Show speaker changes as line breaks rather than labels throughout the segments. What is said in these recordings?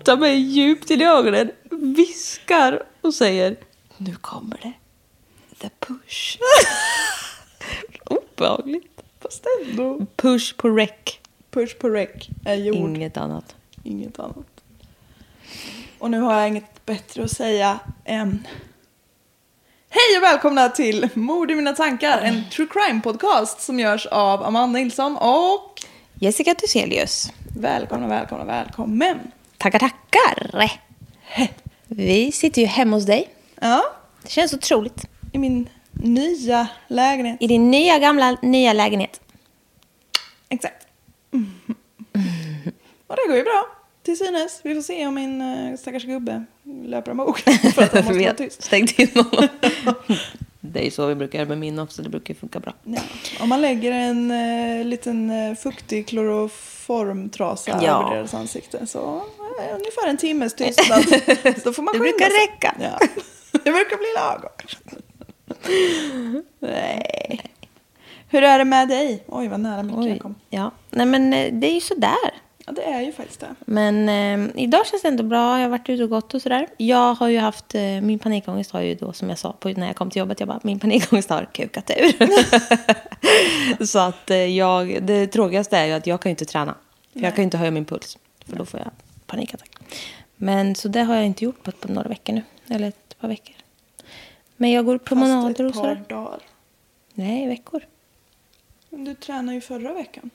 Tittar mig djupt in i ögonen, viskar och säger Nu kommer det. The push. Obehagligt.
Fast ändå.
Push på rec.
Push på rec är gjord.
Inget annat.
Inget annat. Och nu har jag inget bättre att säga än Hej och välkomna till Mord i mina tankar, en true crime podcast som görs av Amanda Nilsson och
Jessica Thyselius.
välkomna, välkomna, välkommen.
Tackar, tackar. Vi sitter ju hemma hos dig.
Ja,
Det känns otroligt.
i min nya lägenhet.
I din nya, gamla, nya lägenhet.
Exakt. Mm. Och det går ju bra, till synes. Vi får se om min uh, stackars gubbe löper amok för att han måste vara tyst.
Stängt in honom. det är så vi brukar göra med min också. Det brukar funka bra.
Ja. Om man lägger en uh, liten uh, fuktig kloroformtrasa
Ja.
över deras ansikte så uh, ungefär en timmes tystnad. Då får man
Det brukar
sig.
räcka.
Ja. Det brukar bli lagom. Nej. Hur är det med dig? Oj, vad nära jag
Oj.
kom.
Ja. Nej, men eh, det är ju sådär.
Ja, det är ju faktiskt det.
Men eh, idag känns det ändå bra. Jag har varit ute och gått och sådär. Jag har ju haft, eh, min panikångest har ju då som jag sa på, när jag kom till jobbet, jag bara, min panikångest har kukat ur. så att eh, jag, det tråkigaste är ju att jag kan ju inte träna. För jag kan ju inte höja min puls. För då får jag panikattack. Men så det har jag inte gjort på, på några veckor nu. Eller ett par veckor. Men jag går promenader och
Fast ett
sådär.
par dagar.
Nej, veckor.
Du tränade ju förra veckan.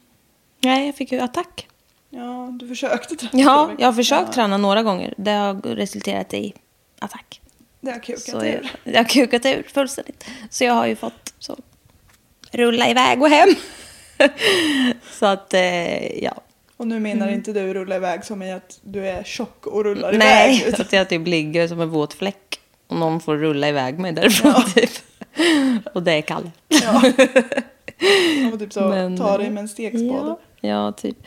Nej, jag fick ju attack.
Ja, du försökte träna
Ja, jag har försökt
Ja,
träna några gånger. Det har resulterat i attack.
Det har kukat
Så
ur.
jag, jag har kukat ur fullständigt. Så jag har ju fått så, rulla iväg och hem. så att, eh, ja.
Och nu menar inte du rulla iväg som i att du är tjock och rullar
Nej,
iväg.
så att jag typ ligger som en våt fläck. Och någon får rulla iväg mig därifrån typ. Och det är Kalle.
Ja. Man får typ så
Men,
ta dig med en stekspade.
Ja, ja, typ.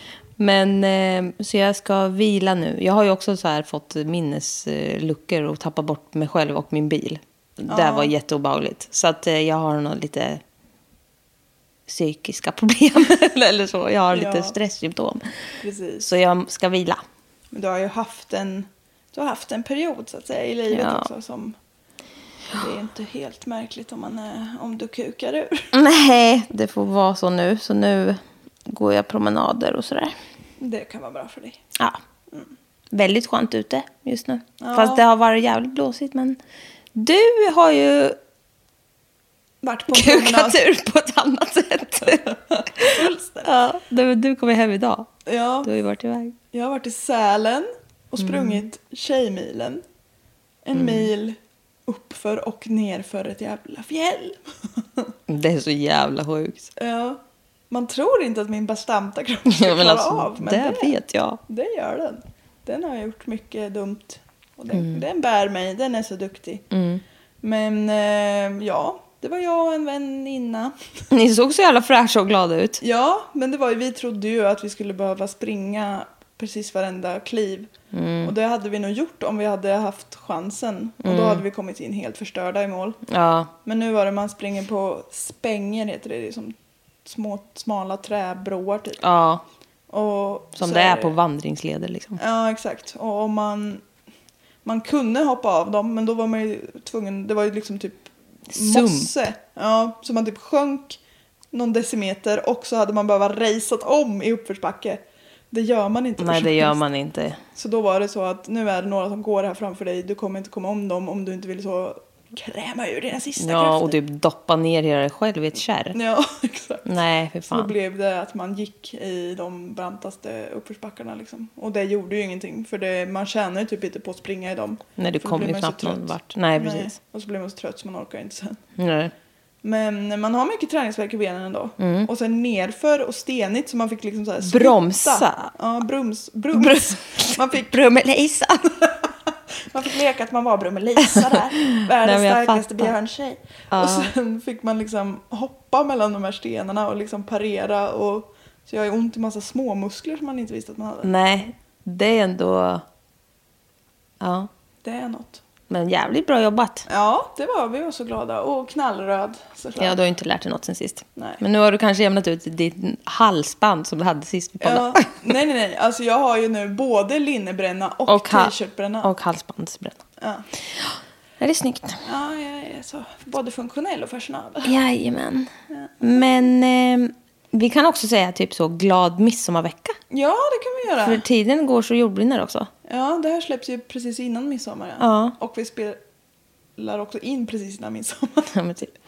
Men eh, så jag ska vila nu. Jag har ju också så här fått minnesluckor och tappat bort mig själv och min bil. Det var jätteobehagligt. Så att eh, jag har nog lite psykiska problem eller så. Jag har lite
Ja.
stresssymptom.
Precis.
Så jag ska vila.
Men du har ju haft en, du har haft en period så att säga i livet
Ja.
också som det är inte helt märkligt om, man är, om du kukar ur.
Nej, det får vara så nu. Så nu går jag promenader och sådär.
Det kan vara bra för dig.
Ja. Väldigt skönt ute just nu.
Ja.
Fast det har varit jävligt blåsigt. Men du har ju
Vart på
kukat ur på ett annat sätt. Ja, du, du kommer hem idag.
Ja,
Du har ju varit iväg.
jag har varit i Sälen och
Mm.
sprungit Tjejmilen. En mil uppför och nerför ett jävla fjäll.
Det är så jävla sjukt.
Ja. Man tror inte att min bastanta kropp ska klara
alltså,
av. Men
det
det,
vet jag.
det gör den. Den har gjort mycket dumt. Och den,
Mm.
den bär mig. Den är så duktig. Men eh, ja, det var jag och en väninna.
Ni såg så jävla fräscha och glada ut.
Ja, men det var ju, vi trodde ju att vi skulle behöva springa precis varenda kliv.
Mm.
Och det hade vi nog gjort om vi hade haft chansen. Och
Mm.
då hade vi kommit in helt förstörda i mål.
Ja,
Men nu var det man springer på spänger heter det. Det är som små smala träbroar typ.
ja.
Och
Som det är på vandringsleder liksom.
Ja, exakt. Och om man, man kunde hoppa av dem, men då var man ju tvungen, det var ju liksom typ
Sump.
mosse. Ja, så man typ sjönk någon decimeter och så hade man behövt raceat om i uppförsbacke. Det gör man inte.
Nej, det gör man inte.
Så då var det så att nu är det några som går här framför dig, du kommer inte komma om dem om du inte vill så kräma ur dina sista
Ja,
krafter.
och typ doppa ner hela dig själv i ett kärr.
Ja, exakt.
Nej, för
Så då
fan.
blev det att man gick i de brantaste uppförsbackarna liksom. Och det gjorde ju ingenting för det, man tjänar ju typ inte på att springa i dem.
Nej, du kommer ju knappt någon vart. Nej, precis.
Och så blir man så trött så man orkar inte sen.
Nej.
Men man har mycket träningsvärk i benen ändå. Och sen nerför och stenigt så man fick liksom så här.
Mm. Bromsa.
Ja, brums. brums. Man, fick,
Brummelisa.
man fick leka att man var Brummelisa där. Världens
Nej,
starkaste björntjej. Och sen fick man liksom hoppa mellan de här stenarna och liksom parera. Och, så jag har ju ont i massa små muskler som man inte visste att man hade.
Nej, det är ändå... Ja,
Det är något.
Men jävligt bra jobbat.
Ja, det var vi var så glada. Och knallröd såklart.
Ja, du har ju inte lärt dig något sen sist.
Nej.
Men nu har du kanske jämnat ut ditt halsband som du hade sist vi.
Ja, nej, nej, nej. Alltså jag har ju nu både linnebränna och,
Och
t-shirtbränna.
Och halsbandsbränna.
Ja.
Ja, det är snyggt.
ja, jag är så både funktionell och fashionabel.
Jajamän. Men eh, vi kan också säga typ så glad midsommarvecka.
Ja, det kan vi göra.
För tiden går så jordbrinner också.
Ja, det här släpps ju precis innan midsommar.
Ja.
Och vi spelar också in precis innan midsommar.
Ja, men typ.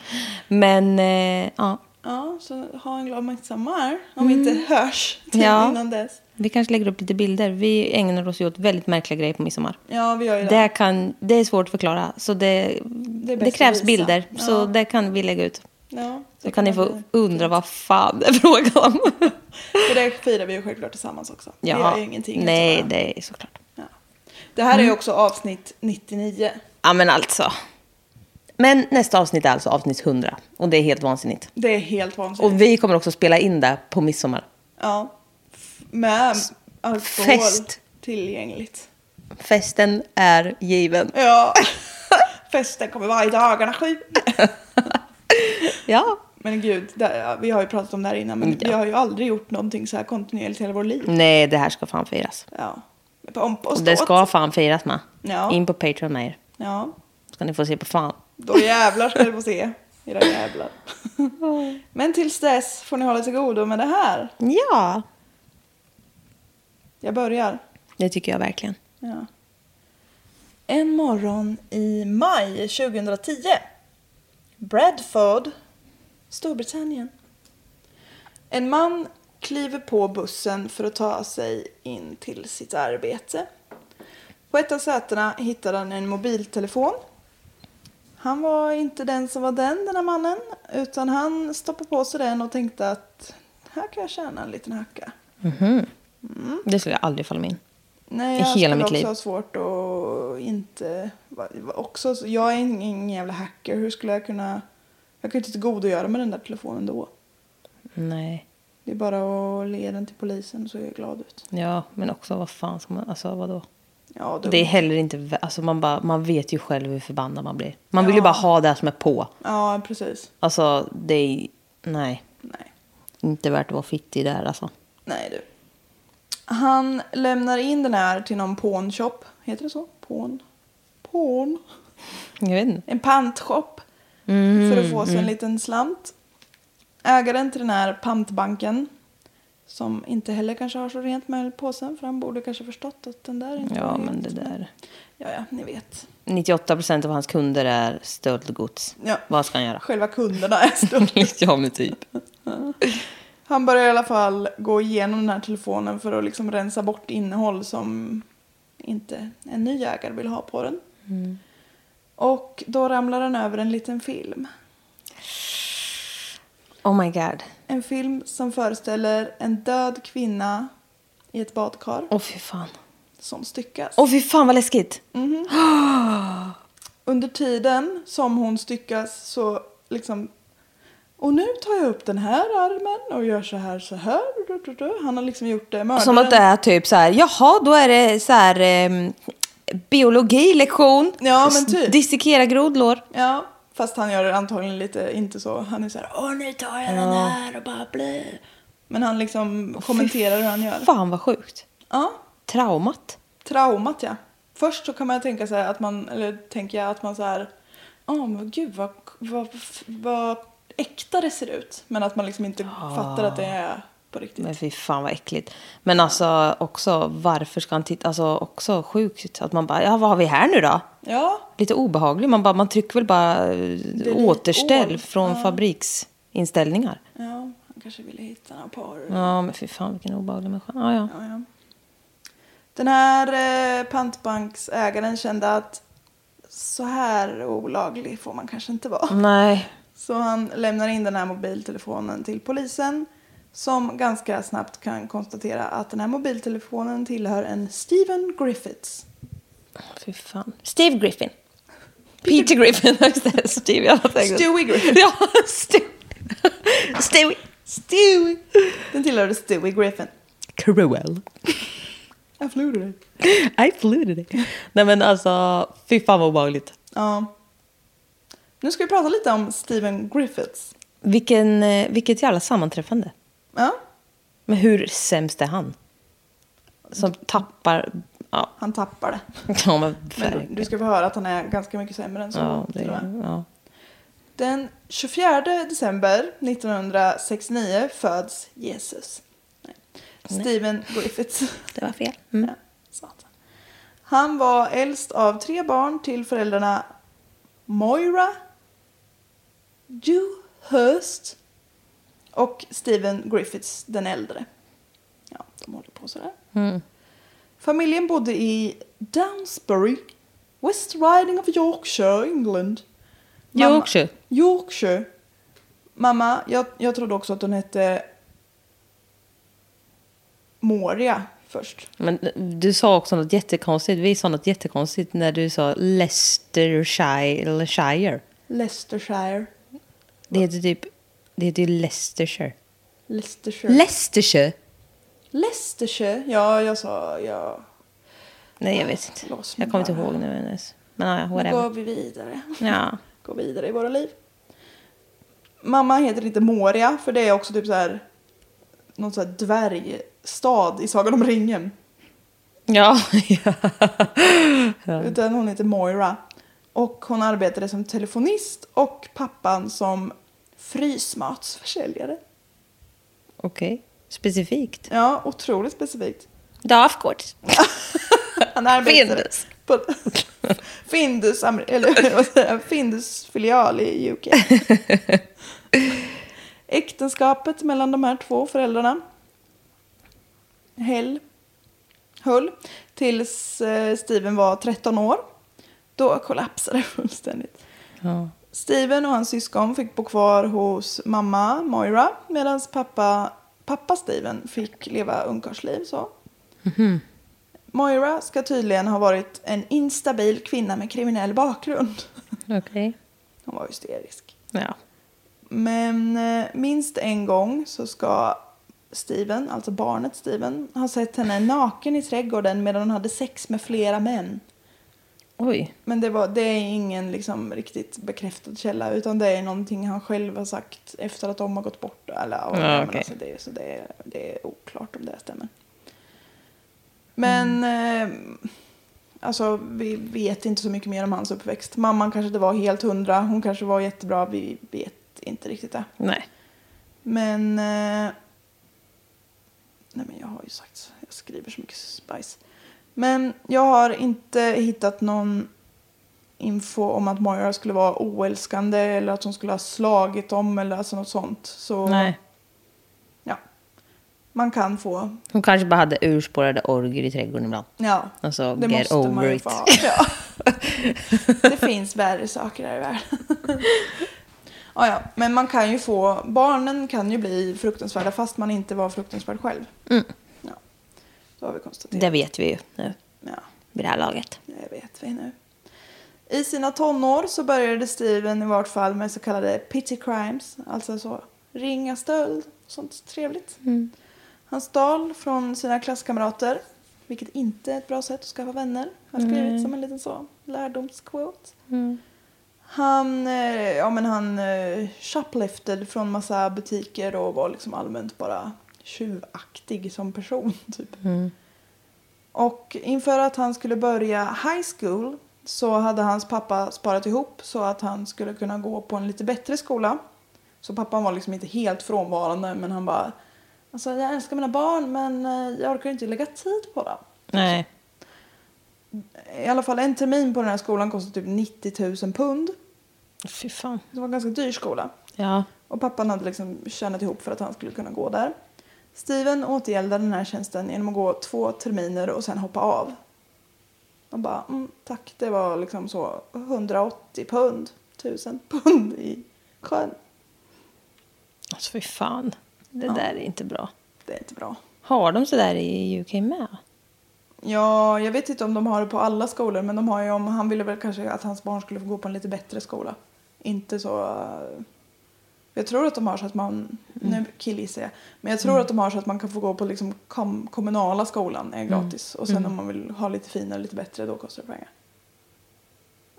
Men eh, ja,
Ja, så ha en glad midsommar. Om vi inte hörs till
Mm. Ja.
innan dess.
vi kanske lägger upp lite bilder. Vi ägnar oss ju åt väldigt märkliga grejer på midsommar.
Ja, vi gör ju det.
Det, kan, det är svårt att förklara, så det, det,
att
krävs bilder.
Ja.
Så det kan vi lägga ut.
Ja,
Så kan ni få undra vad fan det är frågan om.
För det firar vi ju självklart tillsammans också. vi gör ju ingenting.
Nej, det är såklart.
Ja. Det här är
Mm.
ju också avsnitt 99.
Ja, men alltså. Men nästa avsnitt är alltså avsnitt 100. Och det är helt vansinnigt.
Det är helt vansinnigt.
Och vi kommer också spela in det på midsommar.
Ja. Med alkohol
Fest.
tillgängligt.
Festen är given.
Ja. Festen kommer vara i dagarna sju.
Ja.
Men gud, det, vi har ju pratat om det här innan. Men
Ja.
vi har ju aldrig gjort någonting så här kontinuerligt hela vårt liv.
Nej, det här ska fan firas.
Ja. Pompa och
Och det ska fan firas med.
Ja.
In på Patreon med er.
Ja.
Ska ni få se på fan.
Då jävlar ska du få se. Era jävlar. Men tills dess får ni hålla till godo med det här.
Ja.
Jag börjar.
Det tycker jag verkligen.
Ja. En morgon i maj 2010. Bradford, Storbritannien. En man kliver på bussen för att ta sig in till sitt arbete. På ett av sätena hittar han en mobiltelefon. Han var inte den som var den, den här mannen. Utan han stoppade på sig den och tänkte att här kan jag tjäna en liten hacka.
Det skulle jag aldrig falla mig in.
Nej,
I
jag
hela
skulle
mitt
också
liv.
ha svårt att inte... Också, jag är ingen jävla hacker. Hur skulle jag kunna... Jag kan ju inte tillgodogöra mig den där telefonen då.
Nej.
Det är bara att le den till polisen så är jag glad ut.
Ja, men också vad fan ska man... Alltså vadå?
Ja, dumt.
Det är heller inte... Alltså man, bara, man vet ju själv hur förbannad man blir. Man vill ju bara ha det som är på.
Ja, precis.
Alltså det är... Nej.
Nej.
Inte värt att vara fittig där alltså.
Nej, du. Han lämnar in den här till någon pawnshop. Heter det så? Pawn? Pawn?
Jag vet inte.
En pantshop.
Mm,
för att få sig en liten slant. Ägaren till den här pantbanken. Som inte heller kanske har så rent med påsen. För han borde kanske förstått att den där inte
Ja, men det där...
Ja, ja, ni vet.
98 procent av hans kunder är stöldgods.
Ja.
Vad ska han göra?
Själva kunderna är stöld.
ja, men typ.
Han börjar i alla fall gå igenom den här telefonen för att liksom rensa bort innehåll som inte en ny ägare vill ha på den. Och då ramlar han över en liten film.
Oh my god.
En film som föreställer en död kvinna i ett badkar
Åh fy fan.
som styckas.
Åh fy fan vad läskigt.
Under tiden som hon styckas så liksom Och nu tar jag upp den här armen och gör så här, så här. Han har liksom gjort det. Mördaren.
Som att det är typ så här, jaha, då är det så här eh, biologilektion.
Ja, men typ.
Dissekera grodlår.
Ja, fast han gör det antagligen lite inte så. Han är så här, åh nu tar jag den här och bara bli. Men han liksom kommenterar hur han gör.
Fan vad sjukt.
Ja,
Traumat.
traumat ja. Först så kan man tänka sig att man, eller tänker jag att man så här, åh men gud vad, vad, vad äkta det ser ut. Men att man liksom inte fattar att det är på riktigt.
Men fy fan vad äckligt. Men alltså också, varför ska han titta? Alltså också sjukt att man bara, ja vad har vi här nu då?
Ja,
Lite obehaglig. Man, bara, man trycker väl bara återställ från fabriksinställningar.
ja, han kanske ville hitta några par.
Ja, men fy fan vilken obehaglig människa. Ja, ja.
Ja, ja. Den här eh, pantbanksägaren kände att så här olaglig får man kanske inte vara.
Nej.
Så han lämnar in den här mobiltelefonen till polisen som ganska snabbt kan konstatera att den här mobiltelefonen tillhör en Steven Griffiths.
Fy fan. Steve Griffin. Peter Griffin. Just det, Steve. Jag tänkte.
Stewie Griffin.
Ja, Stu. Stewie.
Stewie! Den tillhörde Stewie Griffin.
Cruel.
Jag förlorade dig.
I flew today. Nej men alltså, fy fan vad obehagligt.
Ja. Nu ska vi prata lite om Steven Griffiths.
Vilken, eh, vilket jävla sammanträffande.
Ja,
Men hur sämst är han? Som tappar... Ja,
han tappar det.
ja men
Men du, ska få höra att han är ganska mycket sämre än så.
Ja, det, ja.
Den 24 december 1969 föds Jesus. Nej. Steven Griffiths.
det var fel. Mm.
Ja, satan. Han var äldst av tre barn till föräldrarna Moira Dewhurst och Steven Griffiths den äldre. Ja, de håller på sådär.
Mm.
Familjen bodde i Downsbury, West Riding of Yorkshire, England. Mamma-
Yorkshire.
Yorkshire. Mamma, jag, jag trodde också att hon hette Moria först.
Men du sa också något jättekonstigt. Vi sa något jättekonstigt när du sa Leicestershire.
Leicestershire.
Det heter typ... Det heter ju Leicestershire.
Leicestershire.
Leicestershire?
Leicestershire. Ja, jag sa ja.
Nej, jag vet inte.
Lås
Jag kommer inte ihåg nu ens. Men ja,
Nu
whatever.
går vi vidare.
Ja.
Går vidare i våra liv. Mamma heter inte Moria, för det är också typ så här någon så här dvärgstad i Sagan om ringen.
Ja. ja.
Utan hon heter Moira. Och hon arbetade som telefonist och pappan som frysmatsförsäljare.
Okej. Specifikt.
Ja, otroligt specifikt.
Ja, of course.
Han
Findus.
på Findus, eller Findus filial i UK. Äktenskapet mellan de här två föräldrarna höll, höll tills eh, Steven var 13 år. Då kollapsade det fullständigt.
Ja.
Steven och hans syskon fick bo kvar hos mamma Moira medan pappa, pappa Steven fick leva ungkarlsliv. Så. Moira ska tydligen ha varit en instabil kvinna med kriminell bakgrund.
Okej.
Hon var hysterisk.
Ja.
Men eh, minst en gång så ska Steven, alltså barnet Steven, ha sett henne naken i trädgården medan hon hade sex med flera män.
Oj.
Men det, var, det är ingen liksom riktigt bekräftad källa utan det är någonting han själv har sagt efter att de har gått bort. Eller, ja, men
okej.
alltså det, så det, är- det är oklart om det stämmer. Men eh, alltså, vi vet inte så mycket mer om hans uppväxt. Mamman kanske inte var helt hundra, hon kanske var jättebra, vi vet inte riktigt det.
Nej.
Men... Eh, nej men jag har ju sagt, jag skriver så mycket spice. Men jag har inte hittat någon info om att Moira skulle vara oälskande eller att hon skulle ha slagit dem eller alltså något sånt. Så
Nej.
ja, man kan få,
Hon kanske bara hade urspårade orger i trädgården ibland.
ja.
Alltså,
det
get
måste man
over
ju
it.
få ha. Ja. det finns värre saker här i världen. ja, ja, men man kan ju få, barnen kan ju bli fruktansvärda fast man inte var fruktansvärd själv.
Mm.
Så har vi konstaterat.
Det vet vi ju nu,
Ja,
vid det här laget.
det vet vi nu. I sina tonår så började Steven i vart fall med så kallade pity crimes, alltså så ringa stöld, sånt trevligt. Han stal från sina klasskamrater, vilket inte är ett bra sätt att skaffa vänner. Har skrivit som en liten så lärdomsquote. Han, eh, ja, men han eh, shoplifted från massa butiker och var liksom allmänt bara tjuvaktig som person. Typ. Och inför att han skulle börja high school så hade hans pappa sparat ihop så att han skulle kunna gå på en lite bättre skola. Så pappan var liksom inte helt frånvarande men han bara Alltså jag älskar mina barn men eh, jag orkar inte lägga tid på dem.
Nej.
I alla fall en termin på den här skolan kostade typ 90 000 pund.
Fy fan.
Det var en ganska dyr skola.
Ja.
Och pappan hade liksom tjänat ihop för att han skulle kunna gå där. Steven återgäldade den här tjänsten genom att gå två terminer och sen hoppa av. Han bara, mm, tack, det var liksom så 180 pund, 1000 pund i sjön.
Alltså fy fan. Det där är inte bra.
Det är inte bra.
Har de sådär i UK med?
Ja, jag vet inte om de har det på alla skolor, men de har ju om, han ville väl kanske att hans barn skulle få gå på en lite bättre skola. Inte så... Jag tror att de har så att man, nu killgissar jag, men jag tror att de har så att man kan få gå på liksom kom, kommunala skolan är gratis. Och sen om man vill ha lite finare, lite bättre, då kostar det pengar.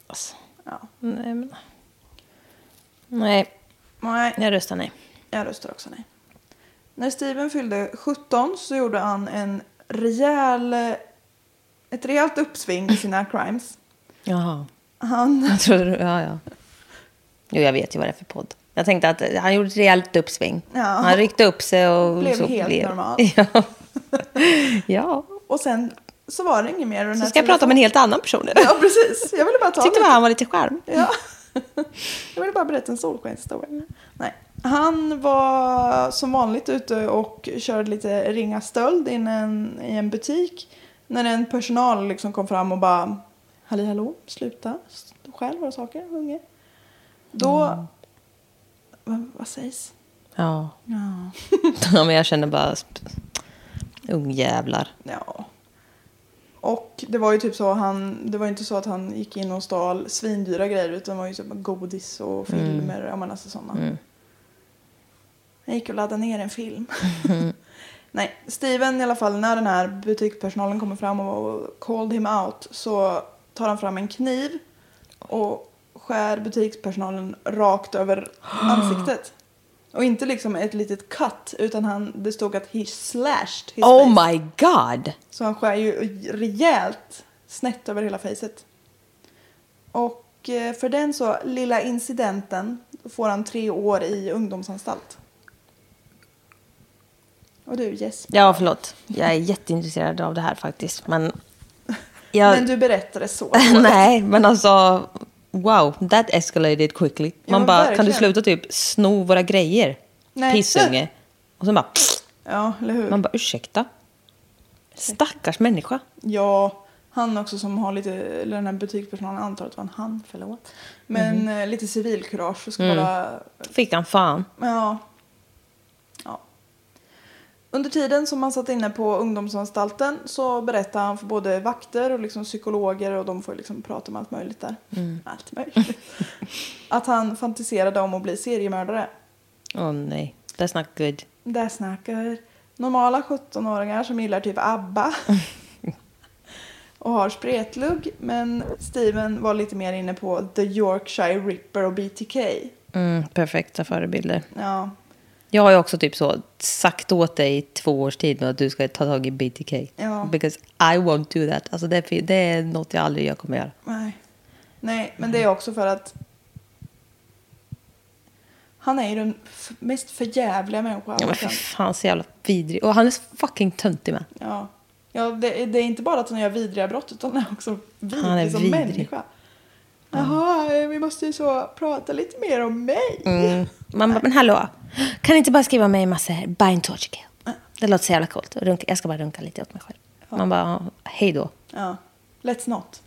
Alltså,
Ja.
nej, men... Nej,
Nej,
jag röstar nej.
jag röstar också nej. När Steven fyllde 17 så gjorde han en rejäl, ett rejält uppsving i sina crimes.
Jaha.
Han,
Jag trodde du... Ja, ja. Jo, jag vet ju vad det är för podd. Jag tänkte att han gjorde ett rejält uppsving.
Ja.
Han ryckte upp sig och...
Blev
så
helt normal.
Ja. ja.
och sen så var det inget mer. den
Så ska jag prata om en helt annan person idag.
Ja, precis. Jag ville bara ta
Tyckte bara han var lite charm.
Ja. Jag ville bara berätta en solskenshistoria. Nej. Han var som vanligt ute och körde lite ringa stöld in en, i en butik. När en personal liksom kom fram och bara Halli hallå, sluta. Stå själv våra saker, unge. Då... Vad, vad sägs?
Ja.
Ja.
ja, men jag känner bara... Ungjävlar.
Ja. Och det var ju typ så, han, det var inte så att han gick in och stal svindyra grejer utan det var ju typ godis och filmer, ja men alltså sådana. Jag gick och laddade ner en film. Nej, Steven i alla fall, när den här butikspersonalen kommer fram och called him out så tar han fram en kniv och skär butikspersonalen rakt över ansiktet. Och inte liksom ett litet cut utan han, det stod att he slashed his
Oh
face.
my god!
Så han skär ju rejält snett över hela fejset. Och eh, för den så lilla incidenten får han tre år i ungdomsanstalt. Och du Jess.
Ja, förlåt. Jag är jätteintresserad av det här faktiskt. Men... Jag...
Men du berättade så.
Nej, men alltså... Wow, that escalated quickly.
Ja,
Man
men
bara, kan du
verkligen.
sluta typ sno våra grejer?
Nej.
Pissunge. Och sen bara...
Ja, eller hur?
Man bara, ursäkta? Stackars människa.
Ja, han också som har lite, eller den här butikspersonalen antar att det var en han, förlåt. Men eh, lite civilkurage ska bara
Fick han fan.
Ja. ja. Under tiden som han satt inne på ungdomsanstalten så berättade han för både vakter och liksom psykologer och de får liksom prata om allt möjligt där. Allt möjligt. att han fantiserade om att bli seriemördare.
Åh oh, nej, that's not good.
Där snackar normala 17-åringar som gillar typ ABBA. och har spretlugg. Men Steven var lite mer inne på The Yorkshire Ripper och BTK.
Mm, perfekta förebilder.
Ja,
Jag har ju också typ så sagt åt dig i två års tid nu att du ska ta tag i BTK.
Ja.
Because I won't do that. Alltså det, är- det är något jag aldrig jag kommer göra.
Nej. Nej, men det är också för att han är ju den mest förjävliga människan
Ja, men
kan.
fan så jävla vidrig. Och han är så fucking töntig med.
Ja. Ja, det, det är inte bara att han gör vidriga brott utan han är också vidrig
Han är
som
vidrig.
människa. Jaha, eh, vi måste ju så prata lite mer om mig.
Mm. Man bara, men hallå. Kan inte bara skriva mig massor buy and torture kill? Det låter så jävla coolt. Runka, jag ska bara runka lite åt mig själv. Man bara, hej då.
Ja, let's not.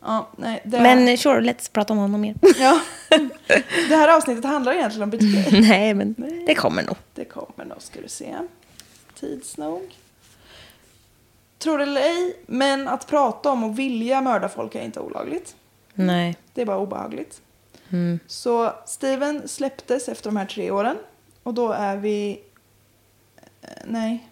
Ja, nej, det,
Men sure, let's prata om honom mer.
ja. det här avsnittet handlar egentligen om BTK.
Nej, men det kommer nog.
Det kommer nog, ska du se. Tids nog. Tror det eller ej, men att prata om och vilja mörda folk är inte olagligt.
Nej.
Det är bara obehagligt. Så Steven släpptes efter de här tre åren. Och då är vi... eh, Nej.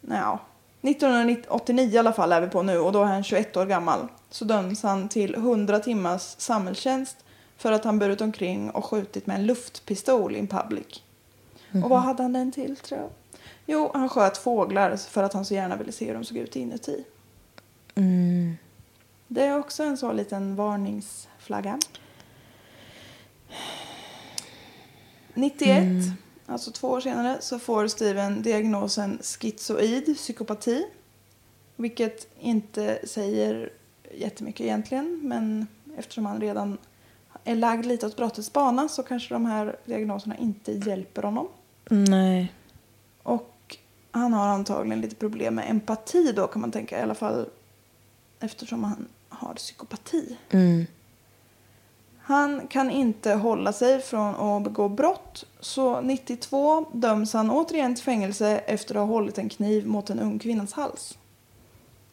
Nej, ja. 1989 i alla fall är vi på nu och då är han 21 år gammal. Så döms han till 100 timmars samhällstjänst för att han burit omkring och skjutit med en luftpistol in public. Och vad hade han den till tror jag? Jo, han sköt fåglar för att han så gärna ville se hur de såg ut inuti. Det är också en så liten varningsflagga. 91, alltså två år senare, så får Steven diagnosen schizoid psykopati. Vilket inte säger jättemycket egentligen, men eftersom han redan är lagd lite åt brottets bana så kanske de här diagnoserna inte hjälper honom.
Nej.
Och han har antagligen lite problem med empati då kan man tänka. I alla fall eftersom han har psykopati.
Mm.
Han kan inte hålla sig från att begå brott. Så 92 döms han återigen till fängelse efter att ha hållit en kniv mot en ung kvinnas hals.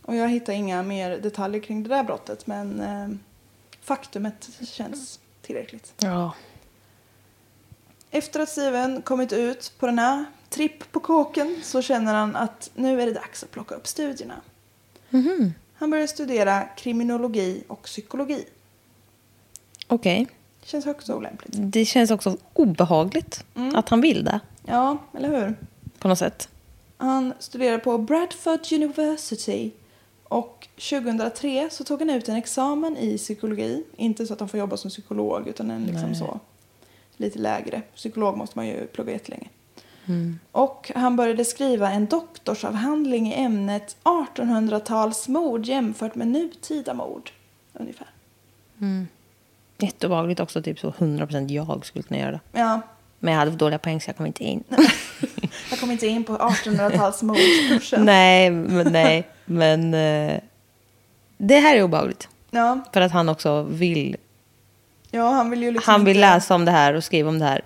Och jag hittar inga mer detaljer kring det där brottet. Men eh, faktumet känns tillräckligt.
Ja.
Efter att Steven kommit ut på den här tripp på kåken så känner han att nu är det dags att plocka upp studierna. Han börjar studera kriminologi och psykologi.
Okej.
Känns högst olämpligt.
Det känns också obehagligt att han vill det.
Ja, eller hur?
På något sätt.
Han studerar på Bradford University och 2003 så tog han ut en examen i psykologi. Inte så att han får jobba som psykolog utan en liksom så lite lägre. Psykolog måste man ju plugga jättelänge. Och han började skriva en doktorsavhandling i ämnet 1800-talsmord jämfört med nutida mord. Ungefär.
Jätteobehagligt också. Typ så 100% jag skulle kunna göra det.
Ja,
Men jag hade dåliga poäng så jag kom inte in.
jag kom inte in på 1800-talsmordskursen.
nej, men, nej. Men eh, det här är obehagligt.
Ja,
För att han också vill.
ja, han vill ju liksom
Han vill
inte-
läsa om det här och skriva om det här.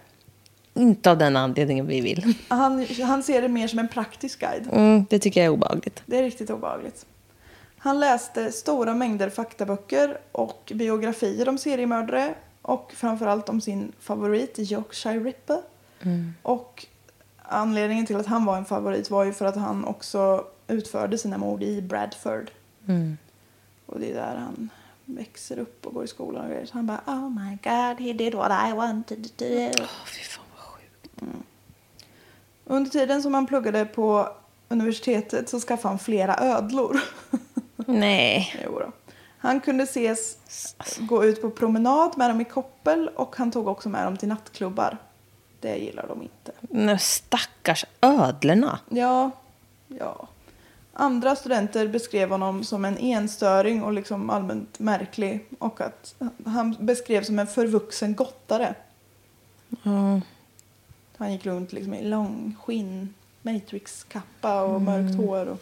Inte av den anledningen vi vill.
Han, han ser det mer som en praktisk guide.
Mm, det tycker jag är obehagligt.
Det är riktigt obehagligt. Han läste stora mängder faktaböcker och biografier om seriemördare och framförallt om sin favorit Yorkshire Ripper. Och anledningen till att han var en favorit var ju för att han också utförde sina mord i Bradford. Och det är där han växer upp och går i skolan och grejer. Så han bara Oh my god, he did what I wanted to do.
fy fan vad sjukt.
Under tiden som han pluggade på universitetet så skaffade han flera ödlor.
Nej.
Jo då. Han kunde ses gå ut på promenad med dem i koppel och han tog också med dem till nattklubbar. Det gillar de inte.
Men stackars ödlorna.
Ja, ja. Andra studenter beskrev honom som en enstöring och liksom allmänt märklig och att han beskrevs som en förvuxen gottare. Han gick runt liksom i lång skinn, Matrix-kappa och mörkt hår. Och...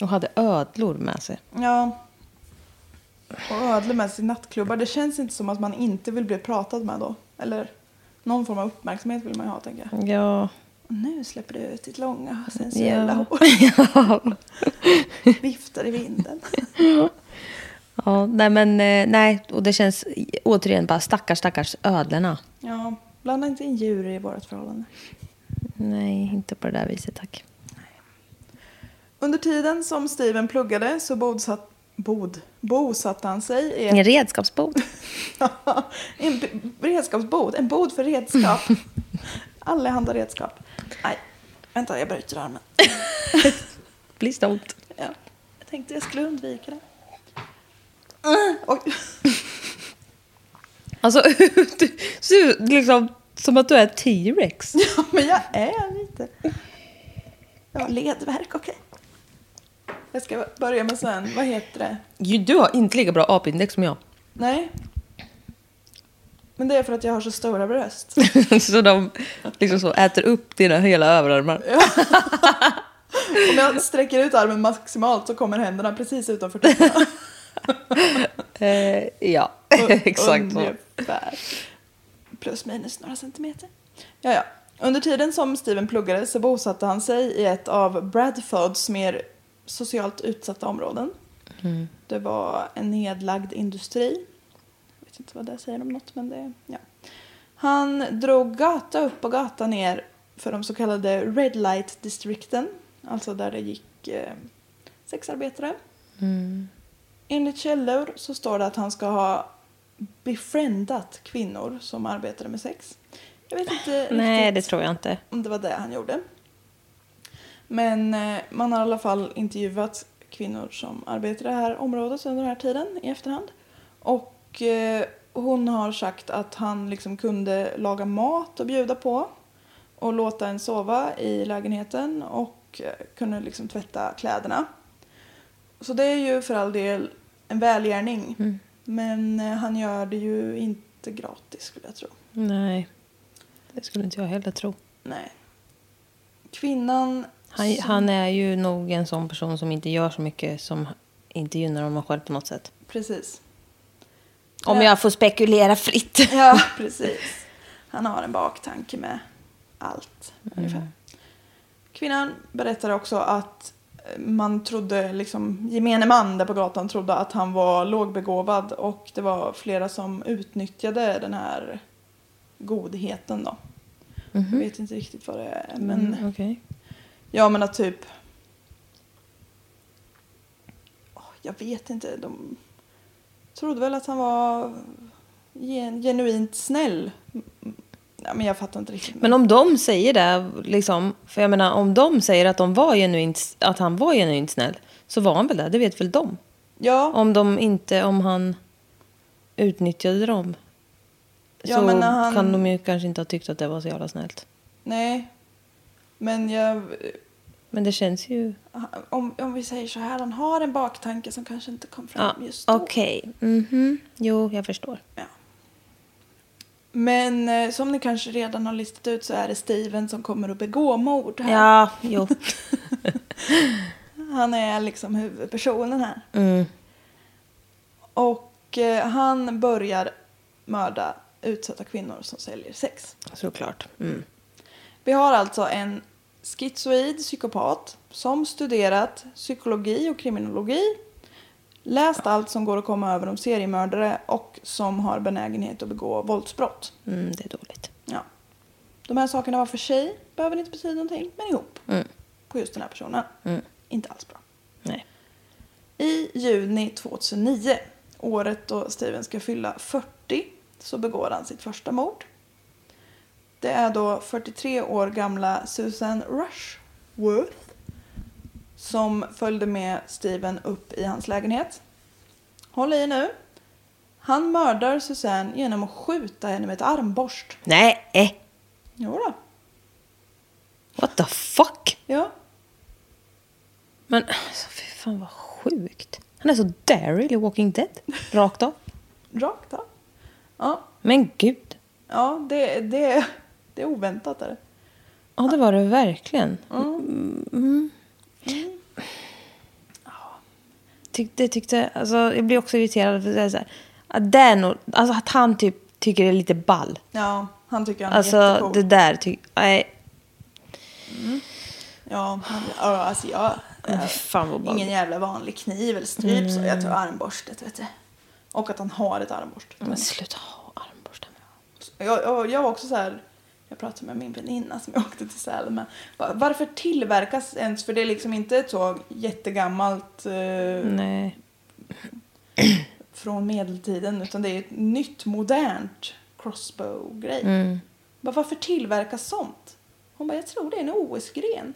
Och hade ödlor med sig.
Ja. Och ödlor med sig i nattklubbar. Det känns inte som att man inte vill bli pratad med då. Eller någon form av uppmärksamhet vill man ju ha, tänker jag.
Ja.
Och nu släpper du ut ditt långa sensuella
Ja.
hår. Viftar i vinden.
ja. Nej, men eh, nej. Och det känns återigen bara stackars, stackars ödlorna.
Ja, blanda inte in djur i vårt förhållande.
Nej, inte på det där viset tack.
Under tiden som Steven pluggade så bodsatt, bod, bosatte han sig i ett,
redskapsbod.
en redskapsbod. En bod för redskap. Allehanda redskap. Nej, vänta jag bryter armen.
Please don't.
Ja. Jag tänkte jag skulle undvika det.
Alltså, du ser ut liksom som att du är T-rex.
Ja, men jag är lite... Jag har ledvärk, okej. Jag ska börja med sen, vad heter det?
Du har inte lika bra apindex som jag.
Nej. Men det är för att jag har så stora bröst.
så de liksom så äter upp dina hela överarmar.
Om jag sträcker ut armen maximalt så kommer händerna precis utanför tuttarna.
Eh, ja, exakt.
Ungefär. Plus minus några centimeter. Ja, ja. Under tiden som Steven pluggade så bosatte han sig i ett av Bradfords mer socialt utsatta områden. Det var en nedlagd industri. Jag vet inte vad det säger om något, men det... Ja. Han drog gata upp och gata ner för de så kallade Red Light-distrikten. Alltså där det gick eh, sexarbetare. Enligt källor så står det att han ska ha befriendat kvinnor som arbetade med sex. Jag vet inte
Nej, det tror jag inte.
om det var det han gjorde. Men eh, man har i alla fall intervjuat kvinnor som arbetar i det här området under den här tiden i efterhand. Och eh, hon har sagt att han liksom kunde laga mat och bjuda på och låta en sova i lägenheten och eh, kunde liksom tvätta kläderna. Så det är ju för all del en välgärning. Men eh, han gör det ju inte gratis skulle jag tro.
Nej, det skulle inte jag heller tro.
Nej. Kvinnan...
Han, han är ju nog en sån person som inte gör så mycket som inte gynnar honom själv på något sätt.
Precis.
Om
Ja.
jag får spekulera fritt.
Ja, precis. Han har en baktanke med allt, ungefär. Kvinnan berättar också att eh, man trodde, liksom, gemene man där på gatan trodde att han var lågbegåvad och det var flera som utnyttjade den här godheten då. Jag vet inte riktigt vad det är, men
Mm, Okej.
Ja, men att typ... Jag vet inte. De trodde väl att han var gen- genuint snäll. Mm, Ja, men jag fattar inte riktigt.
Men om de säger det, liksom, för jag menar om de säger att, de var genuint, att han var genuint snäll, så var han väl det, det vet väl de.
ja,
Om de inte, om han utnyttjade dem,
Ja,
så
han-
kan de ju kanske inte ha tyckt att det var så jävla snällt.
nej. Men jag...
Men det känns ju...
Om, om vi säger så här, han har en baktanke som kanske inte kom fram
Ja,
just då.
Okej. Mhm. Jo, jag förstår.
Ja. Men eh, som ni kanske redan har listat ut så är det Steven som kommer att begå mord här.
Ja, jo.
Han är liksom huvudpersonen här.
Mm.
Och eh, han börjar mörda utsatta kvinnor som säljer sex.
Såklart. Mm.
Vi har alltså en schizoid psykopat som studerat psykologi och kriminologi, läst allt som går att komma över om seriemördare och som har benägenhet att begå våldsbrott.
Mm, det är dåligt.
Ja. De här sakerna var för sig behöver inte betyda någonting, men ihop
Mm.
på just den här personen.
Mm.
Inte alls bra.
Nej.
I juni 2009, året då Steven ska fylla 40, så begår han sitt första mord. Det är då 43 år gamla Susan Rushworth som följde med Steven upp i hans lägenhet. Håll i nu. Han mördar Susanne genom att skjuta henne med ett armborst.
Nej. eh.
Jo då.
What the fuck?
Ja.
Men alltså, fy fan vad sjukt. Han är så Daryl i Walking Dead. Rakt av.
Rakt av. Ja,
Men gud.
ja det, det, det är oväntat. Är.
Ja, det var det verkligen.
Mm.
Mm. Tyckte, tyckte, alltså, jag blir också irriterad. För det så här, att, det är nog, alltså, att han typ tycker det är lite ball.
Ja, han tycker han är
Alltså
jättecool.
det där tycker Nej,
Ja, han, alltså jag...
fy fan
ingen jävla vanlig kniv eller stryp så jag tar armborstet vet du. Och att han har ett armborst.
Men sluta ha armborstar.
Jag, jag, jag var också så här, jag pratade med min väninna som jag åkte till Sälen med. Va- Varför tillverkas ens, för det är liksom inte ett så jättegammalt eh,
Nej.
från medeltiden utan det är ett nytt modernt crossbow-grej.
Mm.
Bara, varför tillverkas sånt? Hon bara, jag tror det är en OS-gren.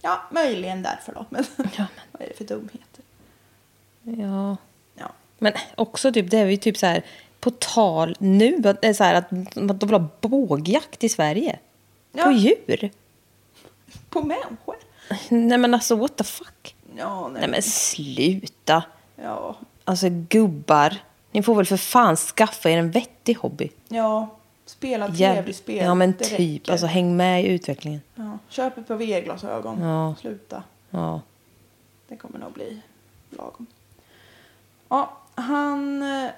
Ja, möjligen därför då. Men
Ja, men-
vad är det för dumheter?
Ja.
Ja.
Men också typ, det är ju typ så här, på tal nu, att så här att de vill ha bågjakt i Sverige.
Ja.
På djur.
På människor?
Nej men alltså what the fuck.
Ja, nej.
Nej men sluta.
Ja,
Alltså gubbar, ni får väl för fan skaffa er en vettig hobby.
ja. Spela tv-spel.
Ja men
det
typ,
räcker.
alltså häng med i utvecklingen.
ja. Köp ett par VR-glasögon.
Ja.
Sluta.
Ja.
Det kommer nog bli lagom. Ja, han eh,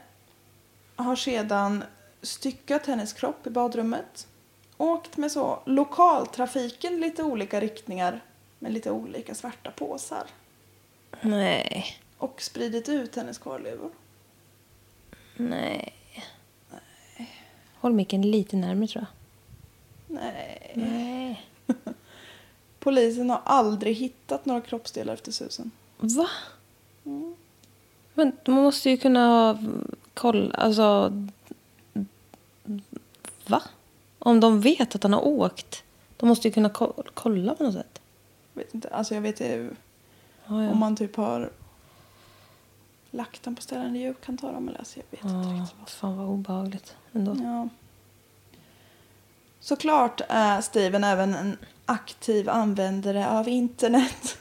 har sedan styckat hennes kropp i badrummet. Åkt med så lokaltrafiken lite olika riktningar med lite olika svarta påsar.
Nej.
Och spridit ut hennes kvarlevor.
Nej. Håll micken lite närmare tror jag.
Nej.
Nej.
Polisen har aldrig hittat några kroppsdelar efter Susan.
Va? Men man måste ju kunna kolla, alltså... Va? Om de vet att han har åkt. De måste ju kunna ko- kolla på något sätt.
Vet inte. Alltså jag vet inte
Ja, ja.
om man typ har lagt dem på ställen där djur kan ta dem eller alltså jag vet inte
Ja,
riktigt.
fan vad obehagligt ändå.
Ja. Såklart är Steven även en aktiv användare av internet.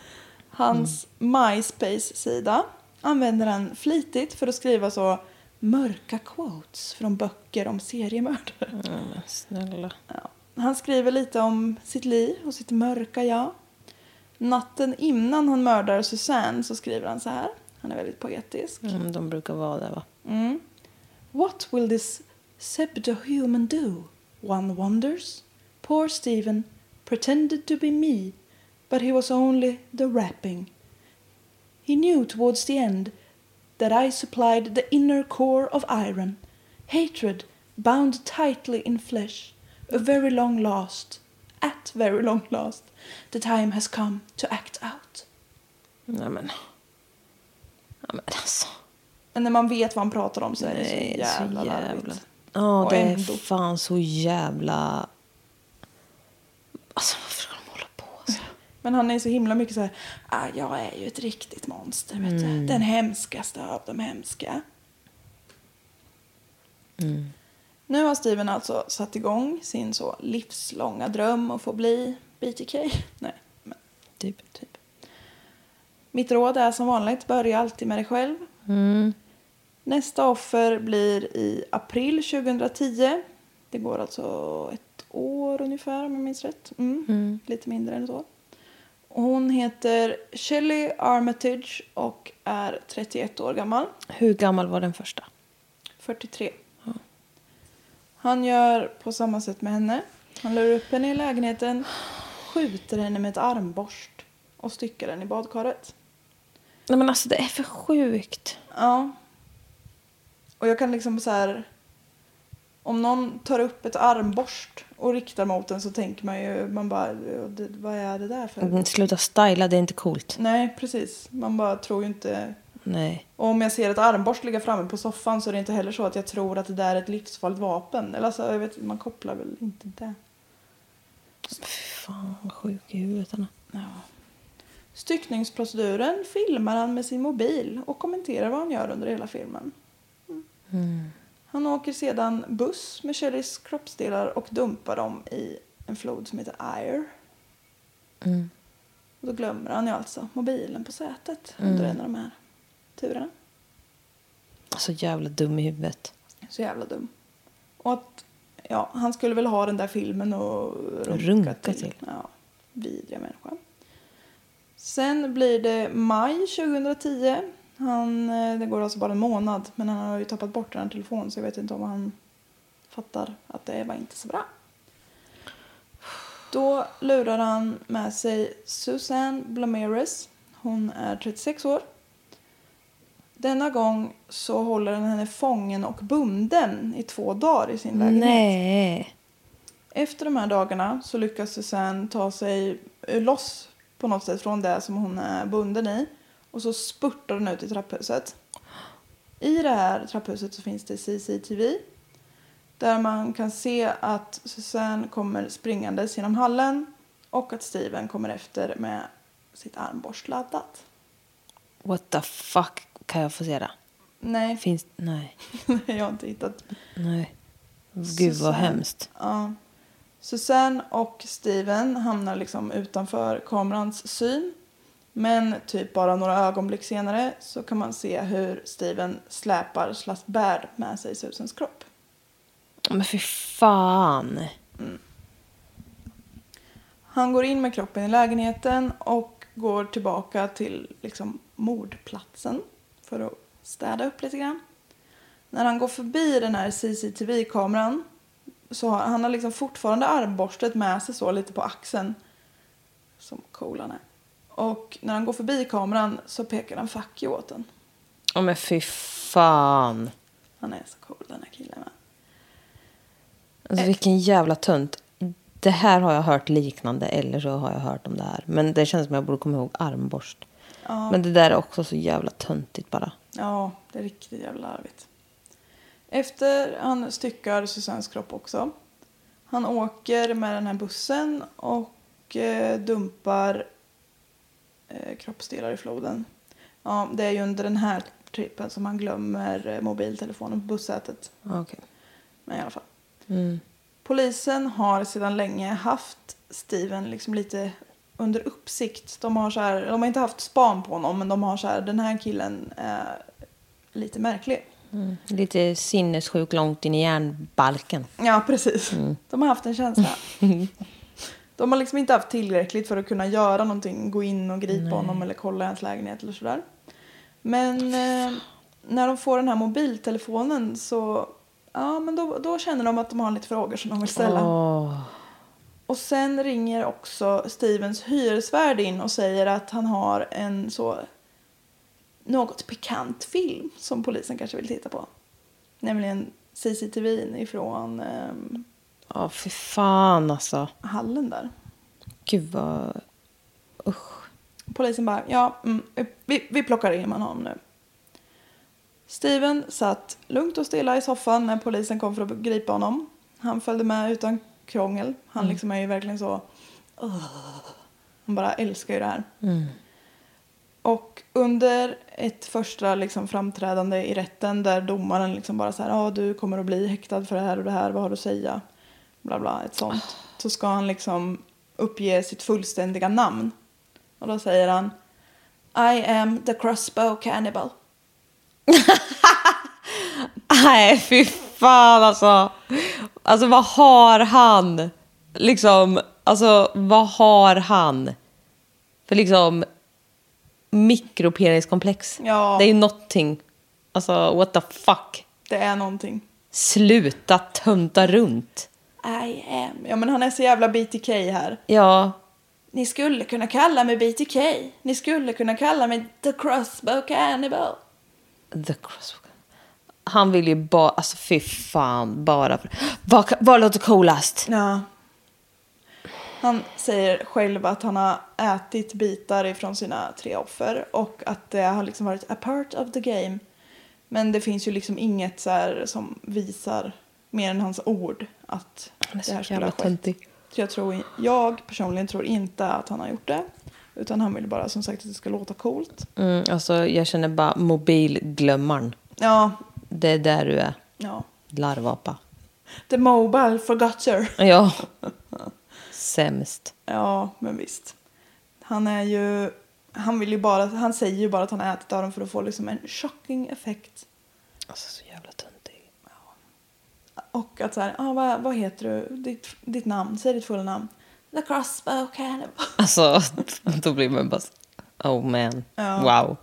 Hans MySpace-sida använder han flitigt för att skriva så mörka quotes från böcker om seriemördare.
Men snälla.
Ja. Han skriver lite om sitt liv och sitt mörka jag. Natten innan han mördar Susanne så skriver han så här. Han är väldigt poetisk.
Mm, de brukar vara där va?
Mm. What will this pseudo-human do? One wonders. Poor Stephen pretended to be me, but he was only the wrapping. He knew towards the end that I supplied the inner core of iron, hatred bound tightly in flesh, a very long last, at very long last, the time has come to act out.
Nej men. Ja men alltså.
Men när man vet vad han pratar om så är det
Nej,
så jävla larvigt.
Ja,
Och
det är fan så jävla... Alltså varför ska de hålla på så?
Men han är så himla mycket så här, ah, jag är ju ett riktigt monster, vet du. Den hemskaste av de hemska. Nu har Steven alltså satt igång sin så livslånga dröm att få bli BTK. Nej, men
Typ.
typ. Mitt råd är som vanligt, börja alltid med dig själv. Nästa offer blir i april 2010. Det går alltså ett år ungefär om jag minns rätt. Mm. Lite mindre än så. Hon heter Shelley Armitage och är 31 år gammal.
Hur gammal var den första?
43. Han gör på samma sätt med henne. Han lurar upp henne i lägenheten, skjuter henne med ett armborst och styckar den i badkaret.
Nej men alltså det är för sjukt.
Ja. Och jag kan liksom så här... Om någon tar upp ett armborst och riktar mot den så tänker man ju, man bara, "Ja, det, vad är det där för?
Mm, Sluta styla, det är inte coolt.
Nej, precis. Man bara tror ju inte...
Nej.
Och om jag ser ett armborst ligga framme på soffan så är det inte heller så att jag tror att det där är ett livsfarligt vapen. Eller alltså, jag vet, man kopplar väl inte det.
Fan vad sjuk i huvudet han.
Ja. Styckningsproceduren filmar han med sin mobil och kommenterar vad han gör under hela filmen. Mm. Han åker sedan buss med Shelleys kroppsdelar och dumpar dem i en flod som heter Ire. Och då glömmer han ju alltså mobilen på sätet under en av de här turerna.
Så jävla dum i huvudet.
Så jävla dum. Och att, ja, han skulle väl ha den där filmen och runka,
Runka
till.
till.
Ja, vidriga människa. Sen blir det maj 2010. Han, eh, det går alltså bara en månad, men han har ju tappat bort den här telefonen så jag vet inte om han fattar att det var inte så bra. Då lurar han med sig Susanne Blameres. Hon är 36 år. Denna gång så håller han henne fången och bunden i två dagar i sin lägenhet.
Nej.
Efter de här dagarna så lyckas Susanne ta sig loss på något sätt från det som hon är bunden i. Och så spurtar hon ut i trapphuset. I det här trapphuset så finns det CCTV. Där man kan se att Susanne kommer springandes genom hallen. Och att Steven kommer efter med sitt armborst laddat.
What the fuck? Kan jag få se det?
Nej,
Finns... Nej.
jag har inte hittat.
Nej. Gud vad
Susanne.
hemskt.
Ja. Susanne och Steven hamnar liksom utanför kamerans syn. Men typ bara några ögonblick senare så kan man se hur Steven släpar slash bär med sig Susans kropp.
Men fy fan.
Han går in med kroppen i lägenheten och går tillbaka till liksom mordplatsen för att städa upp lite grann. När han går förbi den här CCTV-kameran så har han har liksom fortfarande armborstet med sig så lite på axeln. Som cool han är. Och när han går förbi kameran så pekar han fuck you åt den.
Ja men fy fan.
Han är så cool den här killen.
Alltså vilken jävla tunt. Det här har jag hört liknande eller så har jag hört om det här. Men det känns som jag borde komma ihåg armborst. Men det där är också så jävla töntigt bara.
Ja, det är riktigt jävla larvigt. Efter han styckar Susannes kropp också. Han åker med den här bussen och eh, dumpar eh, kroppsdelar i floden. Ja, det är ju under den här trippen som han glömmer eh, mobiltelefonen på bussätet.
Ja, Okej.
Men i alla fall. Polisen har sedan länge haft Steven liksom lite under uppsikt. De har, så här, de har inte haft span på honom men de har så här, den här killen är lite märklig.
Lite sinnessjuk långt in i järnbalken.
Ja, precis. De har haft en känsla. De har liksom inte haft tillräckligt för att kunna göra någonting, gå in och gripa honom eller kolla hans lägenhet eller sådär. Men eh, när de får den här mobiltelefonen så, ja men då, då känner de att de har lite frågor som de vill ställa. Och sen ringer också Stevens hyresvärd in och säger att han har en så något pikant film som polisen kanske vill titta på. Nämligen CCTV ifrån ehm,
Ja, fy fan alltså.
hallen där.
Gud vad... Usch.
Polisen bara, ja, mm, vi, vi plockar in honom nu. Steven satt lugnt och stilla i soffan när polisen kom för att gripa honom. Han följde med utan krångel. Han liksom är ju verkligen så... "Ugh." Han bara älskar ju det här. Och under ett första liksom framträdande i rätten där domaren liksom bara så här, ja du kommer att bli häktad för det här och det här, vad har du att säga? Bla bla, ett sånt. Så ska han liksom uppge sitt fullständiga namn. Och då säger han I am the crossbow cannibal.
Nej, fy fan alltså. Alltså vad har han? Liksom, alltså vad har han? För liksom mikropeniskomplex.
Ja.
Det är ju någonting. Alltså what the fuck.
Det är någonting.
Sluta tönta runt.
I am. Ja men han är så jävla BTK här.
Ja,
Ni skulle kunna kalla mig BTK. Ni skulle kunna kalla mig the crossbow cannibal.
the cross. Han vill ju bara, alltså fy fan, bara för... Vad, vad låter coolast?
Ja. Han säger själv att han har ätit bitar ifrån sina tre offer och att det har liksom varit a part of the game. Men det finns ju liksom inget så här som visar mer än hans ord att det här skulle ha skett. Så jag, tror, jag personligen tror inte att han har gjort det. Utan han vill bara som sagt att det ska låta coolt.
Mm, alltså jag känner bara mobilglömmaren.
Ja,
Det är där du är.
ja.
Larvapa.
The mobile forgotter.
Ja. Sämst.
Ja, men visst. Han är ju... Han, vill ju bara, han säger ju bara att han har ätit av dem för att få liksom en shocking effekt.
Alltså så jävla töntig.
Och att så här, ah, vad, vad heter du? Ditt, ditt namn, säg ditt fulla namn. The crossbow cannibal.
Alltså, då blir man bara... så- Oh man.
Ja.
Wow.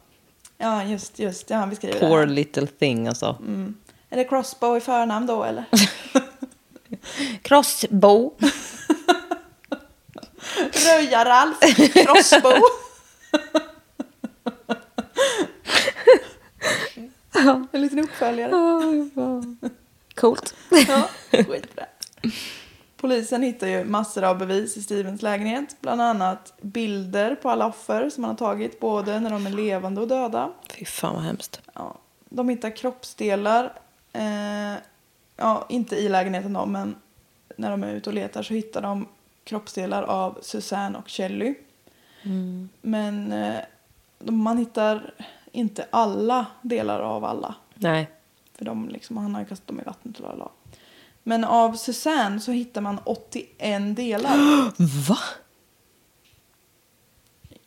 Ja, just, just. Ja, han beskriver
Poor
det.
little thing alltså.
Är det crossbow i förnamn då eller?
Crossbow.
Röja-Ralf Crossbow. En liten uppföljare.
Coolt.
Ja, skitbra. Polisen hittar ju massor av bevis i Stevens lägenhet. Bland annat bilder på alla offer som han har tagit, både när de är levande och döda.
Fy fan vad hemskt.
Ja, de hittar kroppsdelar. Eh, ja, inte i lägenheten då, men när de är ute och letar så hittar de kroppsdelar av Suzanne och Kelly. Men eh, man hittar inte alla delar av alla.
Nej.
För de liksom, han har ju kastat dem i vattnet. Och la. Men av Suzanne så hittar man 81 delar.
Va?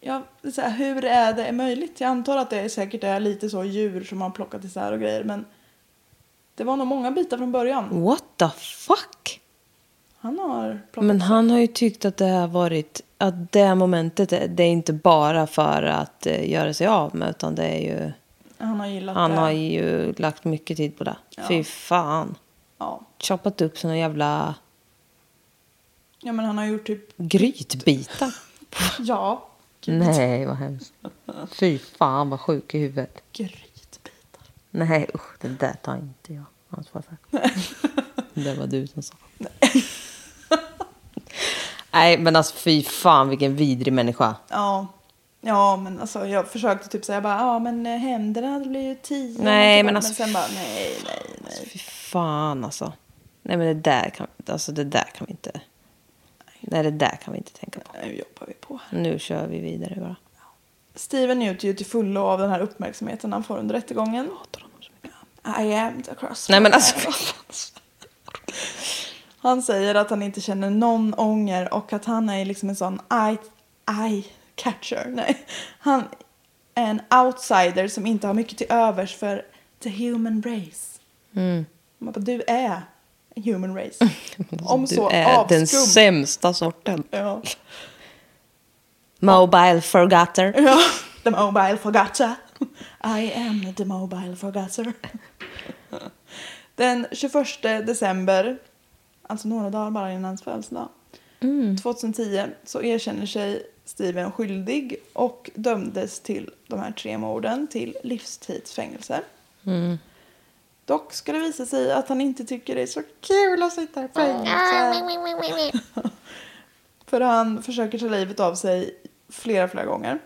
Ja, så här, hur är det möjligt? Jag antar att det är säkert är lite så djur som man plockat isär och grejer. Men det var nog många bitar från början.
What the fuck?
Han har plockat
Men han har ju tyckt att det har varit, att det momentet, det är inte bara för att eh, göra sig av med, utan det är ju,
Han har gillat
han
det.
har ju lagt mycket tid på det. Fy fan.
Ja.
Choppat upp såna jävla
ja, men han har gjort typ...
grytbitar.
Ja.
Nej, vad hemskt. Fy fan vad sjuk i huvudet.
Grytbitar.
Nej, usch, det där tar inte jag ansvar för. det var du som sa. Nej, men alltså fy fan vilken vidrig människa.
Ja. Ja, men alltså jag försökte typ säga bara, ja men eh, händerna det blir ju tio.
Nej,
men,
men alltså-
sen bara, nej, nej, nej.
Fy fan alltså. Nej men det där kan, alltså det där kan vi inte. Nej det där kan vi inte tänka på.
Nu jobbar vi på.
Nu kör vi vidare bara.
Steven njuter ju till fullo av den här uppmärksamheten han får under rättegången. I am the cross.
Nej men alltså.
Han säger att han inte känner någon ånger och att han är liksom en sån eye, eye catcher. Nej. Han är en outsider som inte har mycket till övers för the human race.
Mm.
Man bara, du är human race. Om
du
så
är den
avskum.
sämsta sorten.
Ja.
Mobile forgotter.
ja, the mobile forgotter. I am the mobile forgotter. Den 21 december, alltså några dagar bara innan hans födelsedag, 2010 så erkänner sig Steven skyldig och dömdes till de här tre morden till livstidsfängelse. Dock ska det visa sig att han inte tycker det är så kul att sitta i fängelse. För han försöker ta livet av sig flera, flera gånger.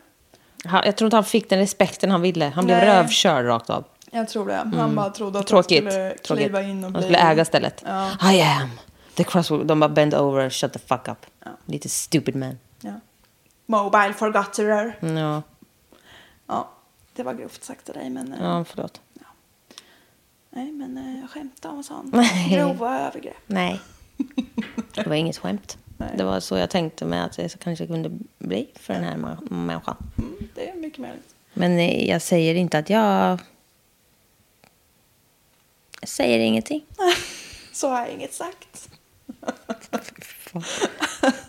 Han- Jag tror inte han fick den respekten han ville. Han blev
Nej.
rövkörd rakt av.
Jag tror det. Han bara trodde att
Tråkigt.
han skulle
Tråkigt.
kliva in och
Han
bli...
skulle äga stället.
Ja.
I am the crossroad. De bara bend over, shut the fuck up. Lite stupid man.
Ja. Mobile forgotterer.
Ja,
Ja, det var grovt sagt av dig men... eh,
ja förlåt.
Nej, men eh, jag skämtar om sånt. Grova övergrepp.
Nej. Det var inget skämt.
Nej.
Det var så jag tänkte mig att det kanske kunde bli för den här människan.
Mm, det är mycket möjligt.
Men eh, jag säger inte att jag... Jag säger ingenting.
Så har jag inget sagt.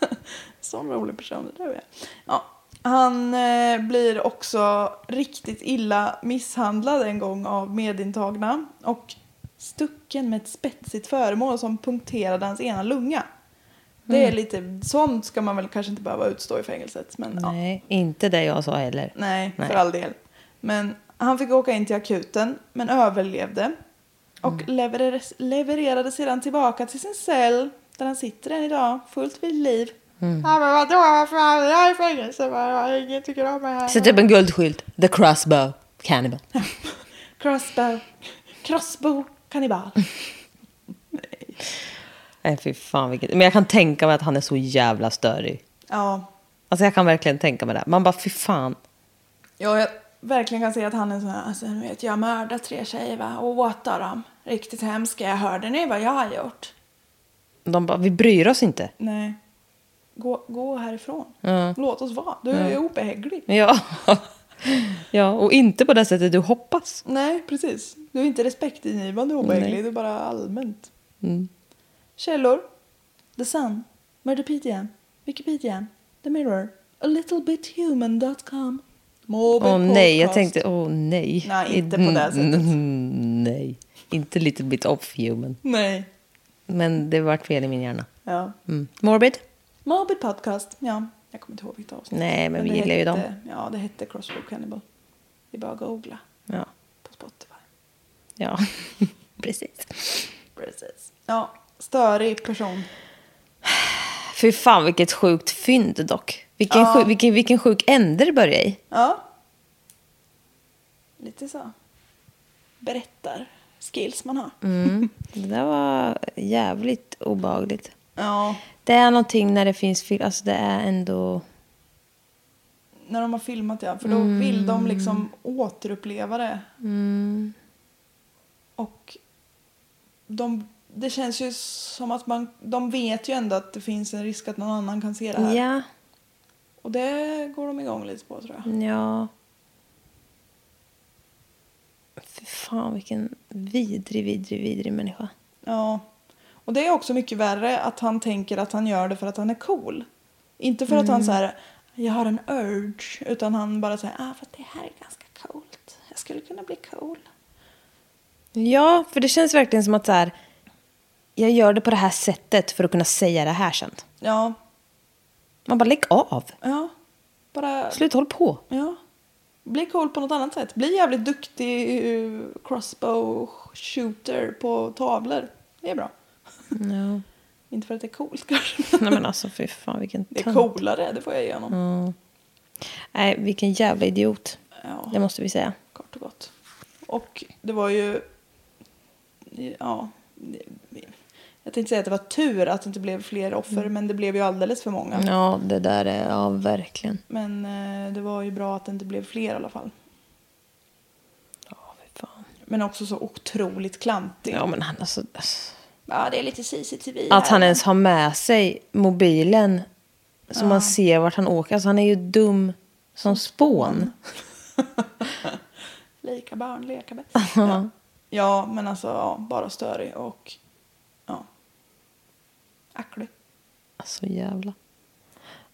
Sån rolig person det du är. Ja. Han eh, blir också riktigt illa misshandlad en gång av medintagna och stucken med ett spetsigt föremål som punkterade hans ena lunga. Det är lite, sånt ska man väl kanske inte behöva utstå i fängelset. Men, ja.
Nej, inte det jag sa heller.
Nej,
Nej.
för all del. Men han fick åka in till akuten, men överlevde. Och
Mm.
levererades, levererade sedan tillbaka till sin cell, där han sitter än idag, fullt vid liv.
Mm.
Ja, men vadå, varför är jag i fängelse? Vad- Ingen tycker om mig här.
Sätt upp en guldskylt. The crossbow cannibal.
Crossbow, crossbow, kannibal.
Nej, fy fan vilket... Men jag kan tänka mig att han är så jävla störig.
Ja,
Alltså jag kan verkligen tänka mig det. Man bara, fy fan.
ja, jag verkligen kan se att han är sån här, alltså, du vet, jag mördade tre tjejer va, och åt dem. Riktigt hemska, jag hörde ni vad jag har gjort?
De bara, vi bryr oss inte.
Nej. Gå, gå härifrån.
Ja.
Låt oss vara. Du är obehaglig.
Ja. ja, och inte på det sättet du hoppas.
Nej, precis. Du är inte respektingivande obehaglig.
Nej.
Du är bara allmänt.
Mm.
Källor. The Sun. Murderpedia. Wikipedia. The Mirror. A little bit human.com.
Åh nej, jag tänkte, åh nej.
Nej, inte på det sättet.
Mm, Nej, inte little bit off human.
Nej.
Men det vart fel i min hjärna.
Ja.
Mm. Morbid?
Morbid podcast. Ja, jag kommer inte ihåg vilket avsnitt.
Nej, men vi gillar ju dem.
Ja, det hette Crossroad Cannibal. Det är bara att googla
Ja,
på Spotify.
ja. precis.
Precis. Ja, störig person.
Fy fan vilket sjukt fynd dock. Vilken,
Ja.
sjuk, vilken, vilken sjuk ände det började i.
Ja. Lite så. Berättar skills man har.
Mm. Det där var jävligt obehagligt.
Ja,
Det är någonting när det finns film, alltså det är ändå...
när de har filmat ja. För då vill de liksom återuppleva det. Och de, det känns ju som att man, de vet ju ändå att det finns en risk att någon annan kan se det här.
Ja,
Och det går de igång lite på tror jag.
ja. Fy fan vilken vidrig, vidrig, vidrig människa.
Ja. Och det är också mycket värre att han tänker att han gör det för att han är cool. Inte för att han så här, jag har en urge. Utan han bara säger, ah för att det här är ganska coolt. Jag skulle kunna bli cool.
Ja, för det känns verkligen som att så här, jag gör det på det här sättet för att kunna säga det här sen.
Ja,
Man bara lägg av.
ja. Bara,
Sluta håll på.
ja. Bli cool på något annat sätt. Bli jävligt duktig eh, crossbow shooter på tavlor. Det är bra.
Ja.
Inte för att det är coolt kanske.
Nej men alltså fy fan vilken
Det är
tönt.
coolare, det får jag ge honom.
Nej, vilken jävla idiot.
Ja.
Det måste vi säga.
kort och gott. Och det var ju... Ja. Jag tänkte säga att det var tur att det inte blev fler offer, men det blev ju alldeles för många.
Ja, det där är, ja verkligen.
Men eh, det var ju bra att det inte blev fler i alla fall.
Ja, fy fan.
Men också så otroligt klantig.
Ja men han alltså. alltså.
Ja, det är lite CCTV
Att
här.
han ens har med sig mobilen. Så man ser vart han åker. Alltså han är ju dum som spån.
Lika barn leka bäst. ja. ja, men alltså ja, bara störig och ja. Acklig.
Alltså jävla.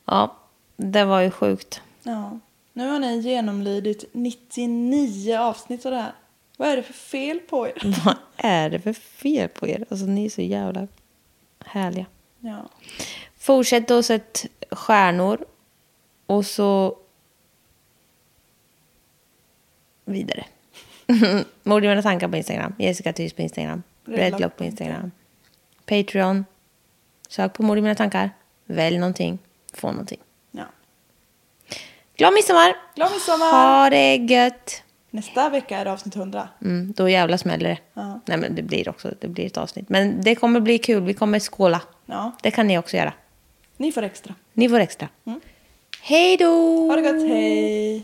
Ja, det var ju sjukt.
Ja. Nu har ni genomlidit 99 avsnitt av det här. Vad är det för fel på er?
Vad är det för fel på er? Alltså ni är så jävla härliga.
Ja.
Fortsätt att sätta stjärnor. Och så vidare. Mord i mina tankar på Instagram. Jessica Thys på Instagram. Redlock på Instagram. Patreon. Sök på Mord i mina tankar. Välj någonting. Få någonting.
ja.
Glad midsommar!
Glad midsommar!
Ha det gött!
Nästa vecka är det avsnitt 100.
Mm, då jävla smäller det.
Ja.
Nej men det blir också det blir ett avsnitt. Men det kommer bli kul. Vi kommer skåla.
Ja.
Det kan ni också göra.
Ni får extra.
Ni får extra. Hej då!
Ha det gott, hej!